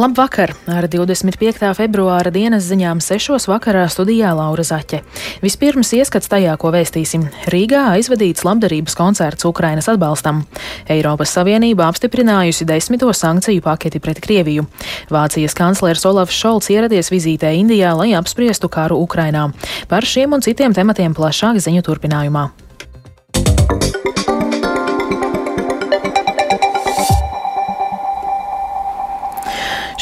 Labvakar! Ar 25. februāra dienas ziņām 6. vakarā studijā Laura Zaķe. Vispirms ieskats tajā, ko vēstīsim. Rīgā aizvadīts labdarības koncerts Ukrainas atbalstam. Eiropas Savienība apstiprinājusi desmito sankciju paketi pret Krieviju. Vācijas kanclers Olafs Šolts ieradies vizītē Indijā, lai apspriestu karu Ukrainā. Par šiem un citiem tematiem plašāk ziņu turpinājumā.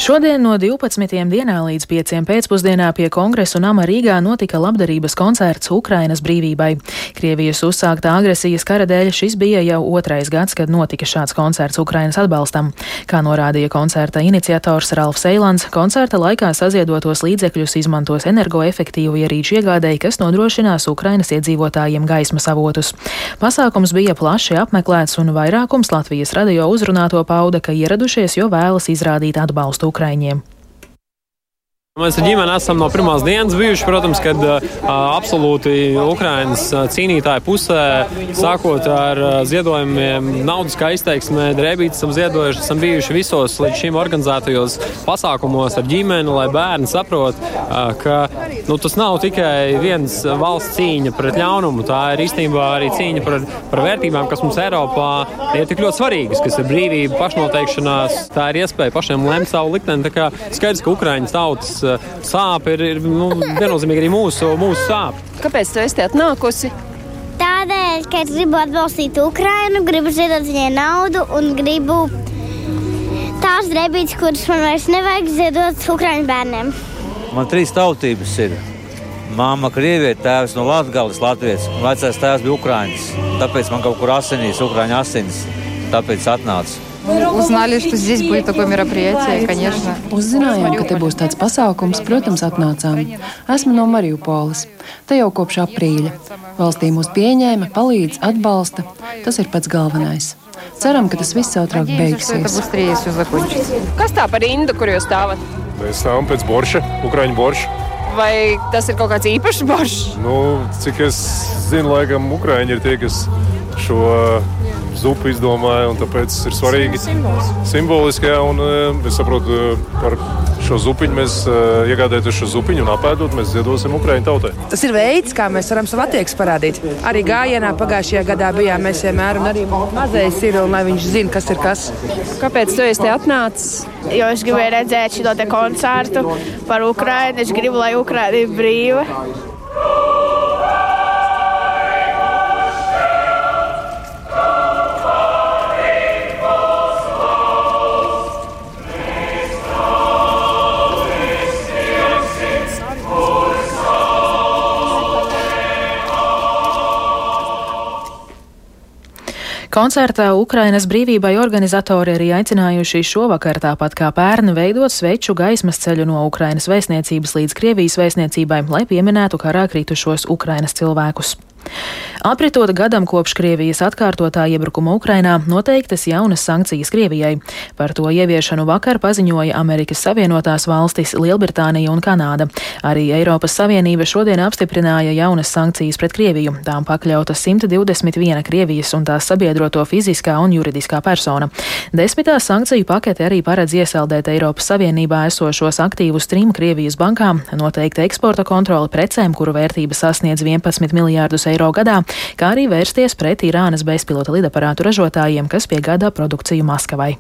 Šodien no 12. dienā līdz 5. pēcpusdienā pie kongresa nama Rīgā notika labdarības koncerts Ukrainas brīvībai. Krievijas uzsāktā agresijas kara dēļ šis bija jau otrais gads, kad notika šāds koncerts Ukrainas atbalstam. Kā norādīja koncerta iniciators Ralfs Eilants, koncerta laikā saziedotos līdzekļus izmantos energoefektīvu ierīču iegādēji, kas nodrošinās Ukrainas iedzīvotājiem gaismas avotus. Pasākums bija plaši apmeklēts un vairākums Latvijas radio uzrunāto pauda, ka ieradušies, jo vēlas izrādīt atbalstu Украине. Mēs ar ģimeni esam no pirmās dienas bijuši, protams, kad uh, absolūti Ukrainas cīnītāju pusē, sākot ar uh, ziedojumiem, naudas kā izteiksmē, drēbītes esam ziedojuši, esam bijuši visos līdz šim organizētajos pasākumos ar ģimeni, lai bērni saprot, uh, ka nu, tas nav tikai viens valsts cīņa pret ļaunumu, tā ir īstenībā arī cīņa par, par vērtībām, kas mums Eiropā ir tik ļoti svarīgas, kas ir brīvība, pašnoteikšanās, tā ir iespēja pašiem lemt savu likteni. Tā kā skaidrs, ka Ukraiņas tautas sāpe ir, ir nu, viennozīmīgi arī mūsu, mūsu sāpe. Kāpēc tu esi atnākusi? Tādēļ, ka es gribu atbalstīt Ukrainu, gribu ziedot viņai naudu un gribu tās drēbītes, kuras man vairs nevajag ziedot Ukraiņu bērniem. Man trīs tautības ir. Māma krieviete, tēvs no Latvijas, Latvijas, vecais tēvs bija Ukrāņš. Tāpēc man kaut kur asinīs, Ukrāņu asinis. Tāpēc atnācu. Uznали, что здесь будет такое мероприятие, конечно. Uzzinājām, ka te būs tāds pasākums, protams, atnācām. Esmu no Mariupoles. Te jau kopš aprīļa. Valstī mūs pieņēma, palīdz, atbalsta. Tas ir pats galvenais. Ceram, ka tas viss ātrāk beigsies. Kas tā par rindu, kur jūs stāvat? Mēs stāvam pēc borša, Ukrāņu borša. Vai tas ir kaut kāds īpašs boršs? Nu, cik es zinu, laikam, Ukrāņi ir tie, kas šo zupu izdomāja. Tāpēc ir svarīgi simboliski. Jā, un, es saprotu, par šo zupiņu mēs iegādājamies šo zupiņu un apēdot, mēs ziedosim Ukraiņu tautai. Tas ir veids, kā mēs varam savu attieksmi parādīt. Arī gājienā pagājušajā gadā bijām mēs vienmēr, un arī mazais ir, un lai viņš zina, kas ir kas. Kāpēc tu esi atnācis? Jo es gribēju redzēt šo koncertu par Ukraiņu. Es gribu, lai Ukraiņa ir brīva. Koncertā Ukrainas brīvībai organizatori arī aicinājuši šovakar, tāpat kā pērni, veidot sveču gaismas ceļu no Ukrainas vēstniecības līdz Krievijas vēstniecībai, lai pieminētu karā kritušos Ukrainas cilvēkus. Apritot gadam kopš Krievijas atkārtotā iebrukuma Ukrainā, noteiktas jaunas sankcijas Krievijai. Par to ieviešanu vakar paziņoja Amerikas Savienotās valstis, Lielbritānija un Kanāda. Arī Eiropas Savienība šodien apstiprināja jaunas sankcijas pret Krieviju. Tām pakļauta 121 Krievijas un tās sabiedroto fiziskā un juridiskā persona. Desmitā sankciju pakete arī paredz iesaldēt Eiropas Savienībā esošos aktīvus trim Krievijas bankām, noteikti eksporta kontroli precēm, kuru vērtība sasniedz 11 miljārdus eiro eiro gadā, kā arī vērsties pret Irānas bezpilota lidaparātu ražotājiem, kas piegādā produkciju Maskavai.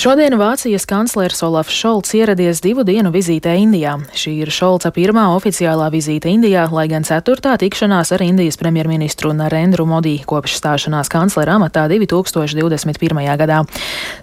Šodien Vācijas kanclers Olafs Šolts ieradies divu dienu vizītē Indijā. Šī ir Šolca pirmā oficiālā vizīte Indijā, lai gan ceturtā tikšanās ar Indijas premjerministru Narendru Modī kopš stāšanās kanclera amatā 2021. gadā.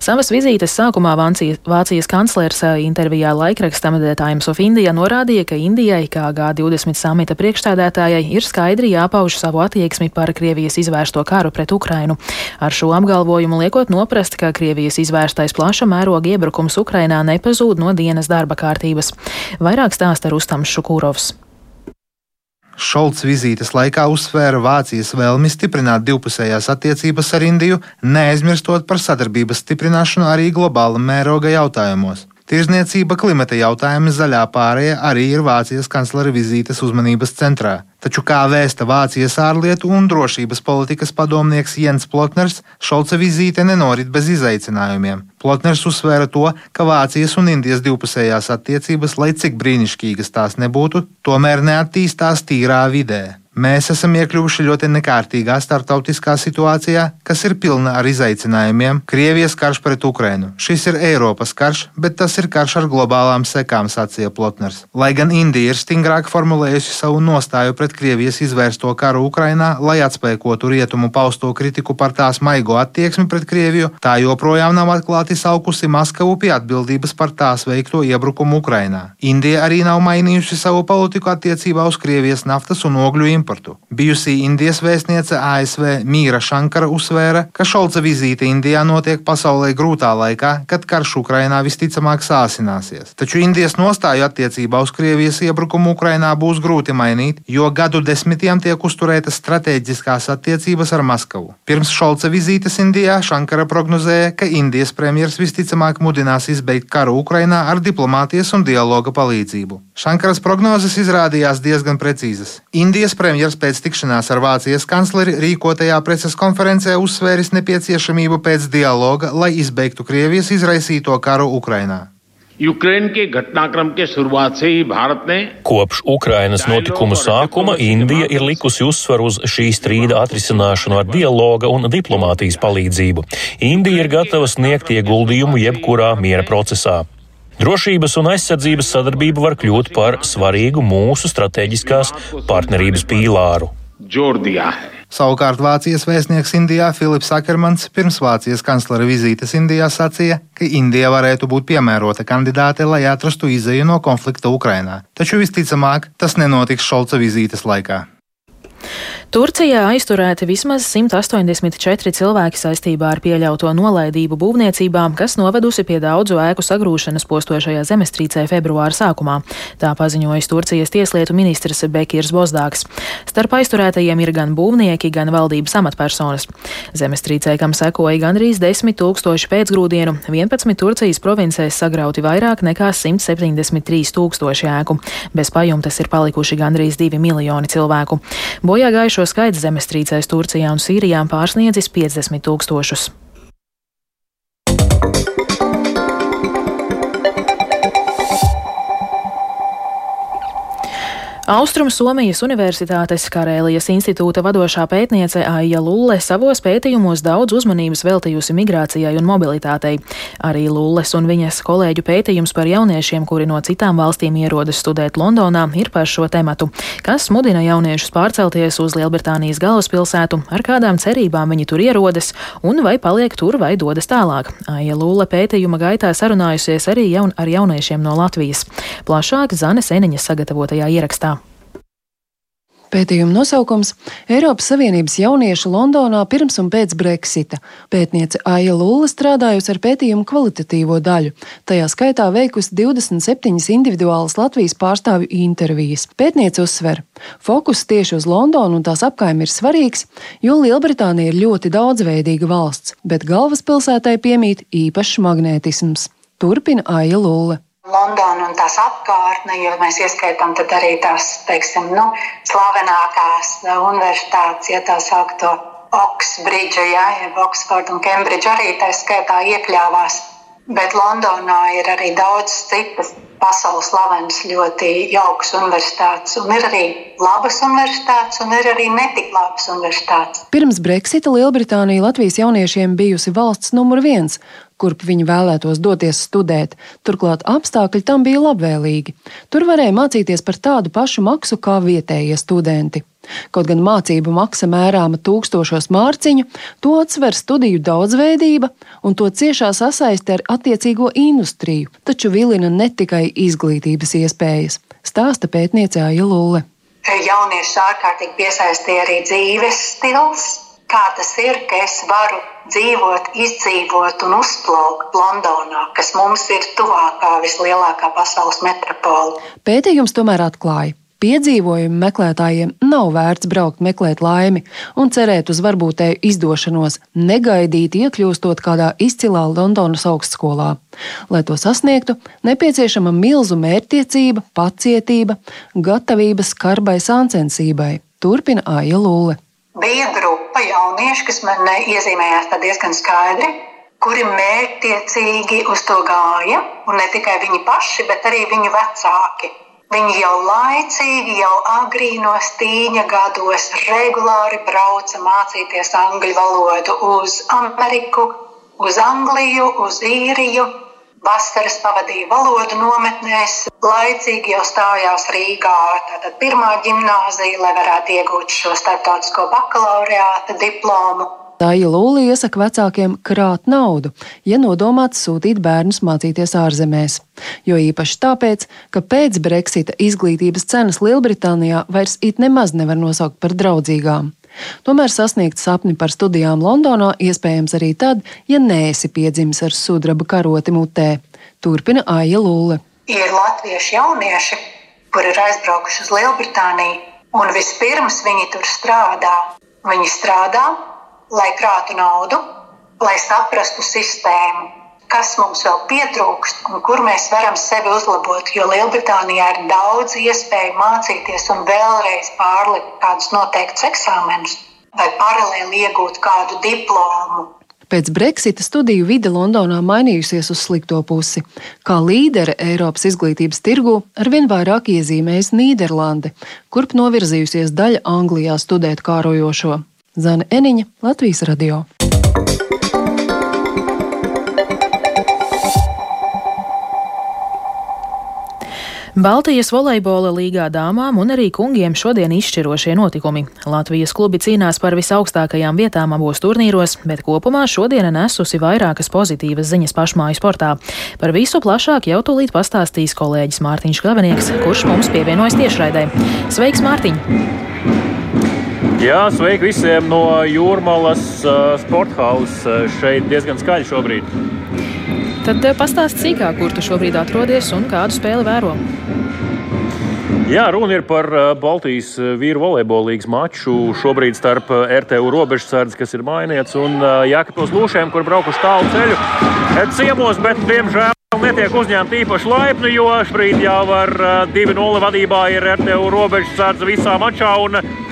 Savas vizītes sākumā Vācijas, kanclers intervijā laikrakstam The Times of India norādīja, ka Indijai, kā G20 samita priekšstādētājai, ir skaidri jāpauž savu attieksmi par Krievijas izvērsto karu pret Ukrainu. Ar šo apgalvojumu liekot noprast, ka Krievijas izvērstais plāns plaša mēroga iebrukums Ukrainā nepazūd no dienas darba kārtības. Vairāk stāsta Rustams Šukūrovs. Šolts vizītes laikā uzsvēra Vācijas vēlmi stiprināt divpusējās attiecības ar Indiju, neaizmirstot par sadarbības stiprināšanu arī globāla mēroga jautājumos. Tirzniecība, klimata jautājumi, zaļā pārēja arī ir Vācijas kanclera vizītes uzmanības centrā. Taču, kā vēsta Vācijas ārlietu un drošības politikas padomnieks Jens Plotners, Šolca vizīte nenorit bez izaicinājumiem. Plotners uzsvēra to, ka Vācijas un Indijas divpusējās attiecības, lai cik brīnišķīgas tās nebūtu, tomēr neattīstās tīrā vidē. Mēs esam iekļuvuši ļoti nekārtīgā starptautiskā situācijā, kas ir pilna ar izaicinājumiem. Krievijas karš pret Ukrainu. Šis ir Eiropas karš, bet tas ir karš ar globālām sekām, sacīja Plotners. Lai gan Indija ir stingrāk formulējusi savu nostāju pret Krievijas izvērsto karu Ukrainā, lai atspēkotu rietumu pausto kritiku par tās maigo attieksmi pret Krieviju, tā joprojām nav atklāti saukusi Maskavu pie atbildības par tās veikto iebrukumu Ukrainā. Indija arī nav mainījusi savu politiku attiecībā uz Krievijas naftas un ogļu importu importu. Bijusī Indijas vēstniece ASV Mīra Šankara uzsvēra, ka Šolca vizīte Indijā notiek pasaulē grūtā laikā, kad karš Ukrainā visticamāk sāsināsies. Taču Indijas nostāju attiecībā uz Krievijas iebrukumu Ukrainā būs grūti mainīt, jo gadu desmitiem tiek uzturētas strateģiskās attiecības ar Maskavu. Pirms Šolca vizītes Indijā Šankara prognozēja, ka Indijas premjeras visticamāk mudinās izbeigt karu Ukrainā ar diplomātijas un dialoga palīdzību. Šankaras prognozes izrādījās diezgan precīzas. Indijas premjeras premjerministrs pēc tikšanās ar Vācijas kancleri rīkotajā preses konferencē uzsvēris nepieciešamību pēc dialoga, lai izbeigtu Krievijas izraisīto karu Ukrainā. Kopš Ukrainas notikumu sākuma Indija ir likusi uzsvaru uz šī strīda atrisināšanu ar dialoga un diplomātijas palīdzību. Indija ir gatava sniegt ieguldījumu jebkurā miera procesā. Drošības un aizsardzības sadarbība var kļūt par svarīgu mūsu strateģiskās partnerības pīlāru. Džordijā. Savukārt Vācijas vēstnieks Indijā Filips Akermans pirms Vācijas kanclera vizītes Indijā sacīja, ka Indija varētu būt piemērota kandidāte, lai atrastu izēju no konflikta Ukrainā. Taču visticamāk, tas nenotiks Šolca vizītes laikā. Turcijā aizturēti vismaz 184 cilvēki saistībā ar pieļauto nolaidību būvniecībā, kas novedusi pie daudzu ēku sagrūšanas postošajā zemestrīcē februāra sākumā. Tā paziņojas Turcijas tieslietu ministrs Bekirs Bozdāks. Starp aizturētajiem ir gan būvnieki, gan valdības amatpersonas. Zemestrīcē, kam sekoja gandrīz 10 tūkstoši pēcgrūdienu, 11 Turcijas provincēs sagrauti vairāk nekā 173 tūkstoši ēku. Bez pajumtes ir palikuši gandrīz 2 miljoni cilvēku. Bojā gājušo skaits zemestrīcēs Turcijā un Sīrijā pārsniedzis 50 tūkstošus. Austrum Somijas Universitātes Karēlijas institūta vadošā pētniece Aija Lulle savos pētījumos daudz uzmanības veltījusi migrācijai un mobilitātei. Arī Lulles un viņas kolēģu pētījums par jauniešiem, kuri no citām valstīm ierodas studēt Londonā, ir par šo tematu. Kas mudina jauniešus pārcelties uz Lielbritānijas galvaspilsētu, ar kādām cerībām viņi tur ierodas un vai paliek tur vai dodas tālāk. Aija Lulle pētījuma gaitā sarunājusies arī jaun ar jauniešiem no Latvijas. Plašāk Zane Seniņas sagatavotajā ierakstā. Pētījuma nosaukums - Eiropas Savienības jaunieši Londonā pirms un pēc Brexita. Pētniece Aija Lula strādājusi ar pētījumu kvalitatīvo daļu, tajā skaitā veikusi 27 individuālas Latvijas pārstāvju intervijas. Pētniece uzsver, fokus tieši uz Londonu un tās apkaimi ir svarīgs, jo Lielbritānija ir ļoti daudzveidīga valsts, bet galvaspilsētai piemīt īpašs magnētisms. Turpina Aija Lula. Londona un tās apkārtne, jo mēs ieskaitām arī tās, teiksim, nu, slavenākās universitātes, ja tā saukto Oksbridžu, ja, jeb Oksfordu un Kembridžu arī tā skaitā iekļāvās. Bet Londonā ir arī daudz citas pasaules slavenas, ļoti jaukas universitātes. Un ir arī labas universitātes, un ir arī netik labas universitātes. Pirms Brexita Lielbritānija Latvijas jauniešiem bijusi valsts numur viens, kurp viņi vēlētos doties studēt. Turklāt apstākļi tam bija labvēlīgi. Tur varēja mācīties par tādu pašu maksu kā vietējie studenti. Kaut gan mācību maksa mērāma tūkstošos mārciņu, to atsver studiju daudzveidība un to ciešā sasaiste ar attiecīgo industriju, taču vilina ne tikai izglītības iespējas, stāsta pētniecē Ailule. Jaunieši ārkārtīgi piesaistīja arī dzīves stils, kā tas ir, ka es varu dzīvot, izdzīvot un uzplaukt Londonā, kas mums ir tuvākā, vislielākā pasaules metropola. Pētījums tomēr atklāja. piedzīvojumu meklētājiem nav vērts braukt meklēt laimi un cerēt uz varbūtēju izdošanos, negaidīt iekļūstot kādā izcilā Londonas augstskolā. Lai to sasniegtu, nepieciešama milzu mērķtiecība, pacietība, gatavība skarbai sāncensībai, turpina Aija Lūle. Bija grupa jaunieši, kas man iezīmējās diezgan skaidri, kuri mērķtiecīgi uz to gāja, un ne tikai viņi paši, bet arī viņu vecāki. Viņi jau laicīgi, jau agrīnos tīņa gados regulāri brauca mācīties angļu valodu uz Ameriku, uz Angliju, uz Īriju. Vasaras pavadīja valodu nometnēs, laicīgi jau stājās Rīgā. Tātad pirmā gimnāzija, lai varētu iegūt šo starptautisko bakalaureāta diplomu. Tāja Lūlī iesaka vecākiem krāt naudu, ja nodomāts sūtīt bērnus mācīties ārzemēs. Jo īpaši tāpēc, ka pēc Brexita izglītības cenas Lielbritānijā vairs it nemaz nevar nosaukt par draudzīgām. Tomēr sasniegt sapni par studijām Londonā iespējams arī tad, ja neesi piedzimis ar sudraba karoti mutē. Turpina Aija Lūle. Ir latvieši jaunieši, kuri ir aizbraukuši uz Lielbritāniju, un vispirms viņi tur strādā. Viņi strādā, lai krātu naudu, lai saprastu sistēmu, kas mums vēl pietrūkst un kur mēs varam sevi uzlabot. Jo Lielbritānijā ir daudz iespēju mācīties un vēlreiz pārlikt kādus noteiktus eksāmenus vai paralēli iegūt kādu diplomu. Pēc Brexita studiju vide Londonā mainījusies uz slikto pusi. Kā līdere Eiropas izglītības tirgu arvien vairāk iezīmējas Nīderlande, kurp novirzījusies daļa Anglijā studēt kārojošo. Zana Eniņa, Latvijas radio. Baltijas volejbola līgā dāmām un arī kungiem šodien izšķirošie notikumi. Latvijas klubi cīnās par visaugstākajām vietām abos turnīros, bet kopumā šodiena nesusi vairākas pozitīvas ziņas pašmāju sportā. Par visu plašāk jau tūlīt pastāstīs kolēģis Mārtiņš Klavinieks, kurš mums pievienojas tiešraidē. Sveiks, Mārtiņ! Jā, sveiki visiem no Jūrmalas uh, sporthausas. Šeit diezgan skaļi šobrīd. Tad pastāsti sīkāk, kur tu šobrīd atrodies un kādu spēli vēro. Jā, runa ir par Baltijas vīru volejbola līnijas maču. Šobrīd starp RTU robežsardzi, kas ir mainiets, un Jākapils Lūšiem, kur braukuši tālu ceļu ciemos, bet diemžēl. Netiek uzņemta īpaši laipni, jo šobrīd jau ar 2-0 vadībā ir RTU robežsardze visā mačā.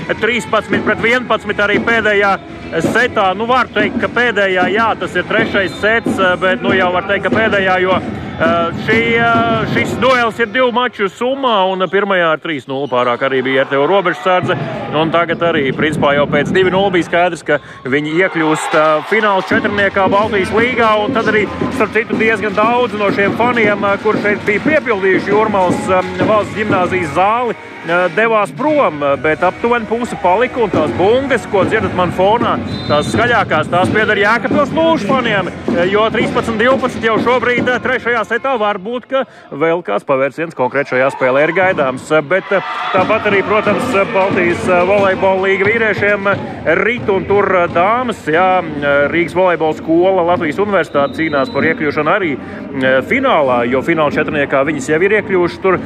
13 pret 11 arī pēdējā setā. Nu, var teikt, ka pēdējā, jā, tas ir trešais sets, bet nu, jau var teikt, ka pēdējā, jo šī, šis duels ir divu maču summā, un pirmajā ar 3-0 pārāk arī bija RTO robežsardze. Un tagad arī, principā, jau pēc 2-0 bija skaidrs, ka viņi iekļūst fināls četrniekā Baltijas līgā, un tad arī, starp citu, diezgan daudz no šiem faniem, kur šeit bija piepildījuši Jūrmals valsts gimnāzijas zāli, devās prom, bet aptuveni puse palika un tās bungas, ko dzirdat man fonā, tās skaļākās, tās pieder Jēkabils lūšu faniem, jo 13-12 jau šobrīd trešajā setā var būt, ka vēl kāds pavērsiens konkrēt šajā spēlē ir gaidāms. Bet tāpat arī, protams, Baltijas volejbola līga vīriešiem rit un tur dāmas, jā, Rīgas volejbola skola Latvijas universitāte cīnās par iekļūšanu arī finālā, jo fināla četrniekā viņas jau ir iekļuvušas. Tur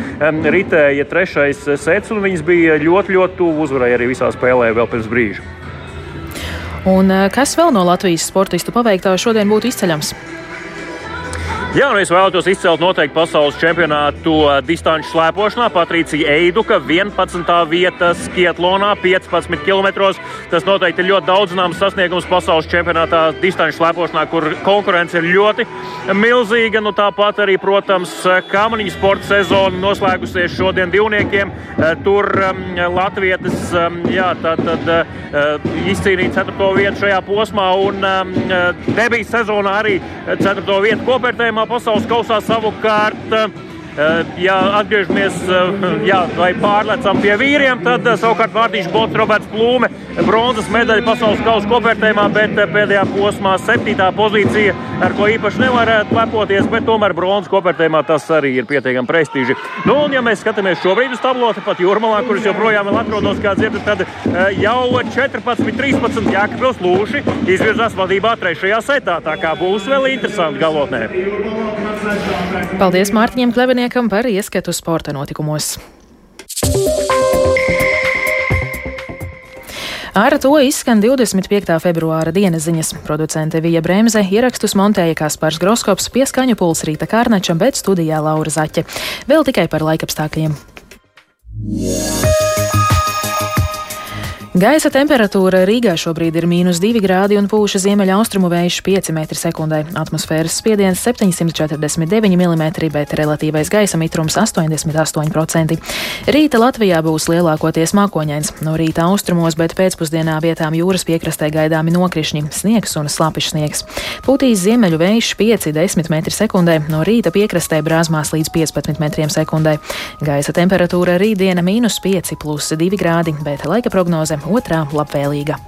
ritēja trešais sets, un viņas bija ļoti, ļoti tuvu uzvarai arī visā spēlē vēl pirms brīža. Un eh, kas vēl no Latvijas sportistu paveiktā šodien būtu izceļams? Jā, un es vēlētos izcelt noteikti pasaules čempionātu distanču slēpošanā. Patricija Eiduka 11. vieta Skietlonā 15 km. Tas noteikti ir ļoti daudz zināms sasniegums pasaules čempionātā distanču slēpošanā, kur konkurence ir ļoti milzīga. Nu, tāpat arī, protams, kamaniņu sporta sezona noslēgusies šodien divniekiem. Tur um, Latvijas um, jā, tad, tad, uh, izcīnīja 4. vietu šajā posmā un um, debijas sezonā arī 4. vietu kopērtējumā pasaules kausā savukārt. Eh, ja atgriežamies eh, jā, vai pārlecam pie vīriem, tad eh, savukārt Vārdīšs Bots, Roberts Plūme, bronzas medaļa pasaules kausa kopērtējumā, bet pēdējā posmā septītā pozīcija, ar ko īpaši nevarētu lepoties, bet tomēr bronzas kopērtējumā tas arī ir pietiekami prestiži. Nu, un ja mēs skatāmies šobrīd uz tabloti, pat Jūrmalā, kuras joprojām vēl atrodos, kā dzirdat, tad jau 14, 13 Jākapils Lūši izvirzās vadībā trešajā setā, tā kā būs vēl interesanti galotnē. Paldies Mārtiņam Kleveniekam par ieskatu sporta notikumos. Ar to izskan 25. februāra dienas ziņas. Producente Vija Bremse ierakstus montēja Kaspars Groskops, pieskaņu puls Rīta Kārnačam, bet studijā Laura Zaķe. Vēl tikai par laikapstākļiem. Yeah. Gaisa temperatūra Rīgā šobrīd ir mīnus 2 grādi un pūša ziemeļaustrumu vējš 5 m2. Atmosfēras spiediens 749 mm, bet relatīvais gaisa mitrums 88%. Rīta Latvijā būs lielākoties mākoņains. No rīta austrumos, bet pēcpusdienā vietām jūras piekrastē gaidāmi nokrišņi, sniegs un slapišs sniegs. Pūtīs ziemeļu vējš 5-10 m2, no rīta piekrastē brāzmās līdz 15 m2. Gaisa temperatūra rītdiena mīnus 5 plus 2 grādi, bet laika prognoze otrā labvēlīga.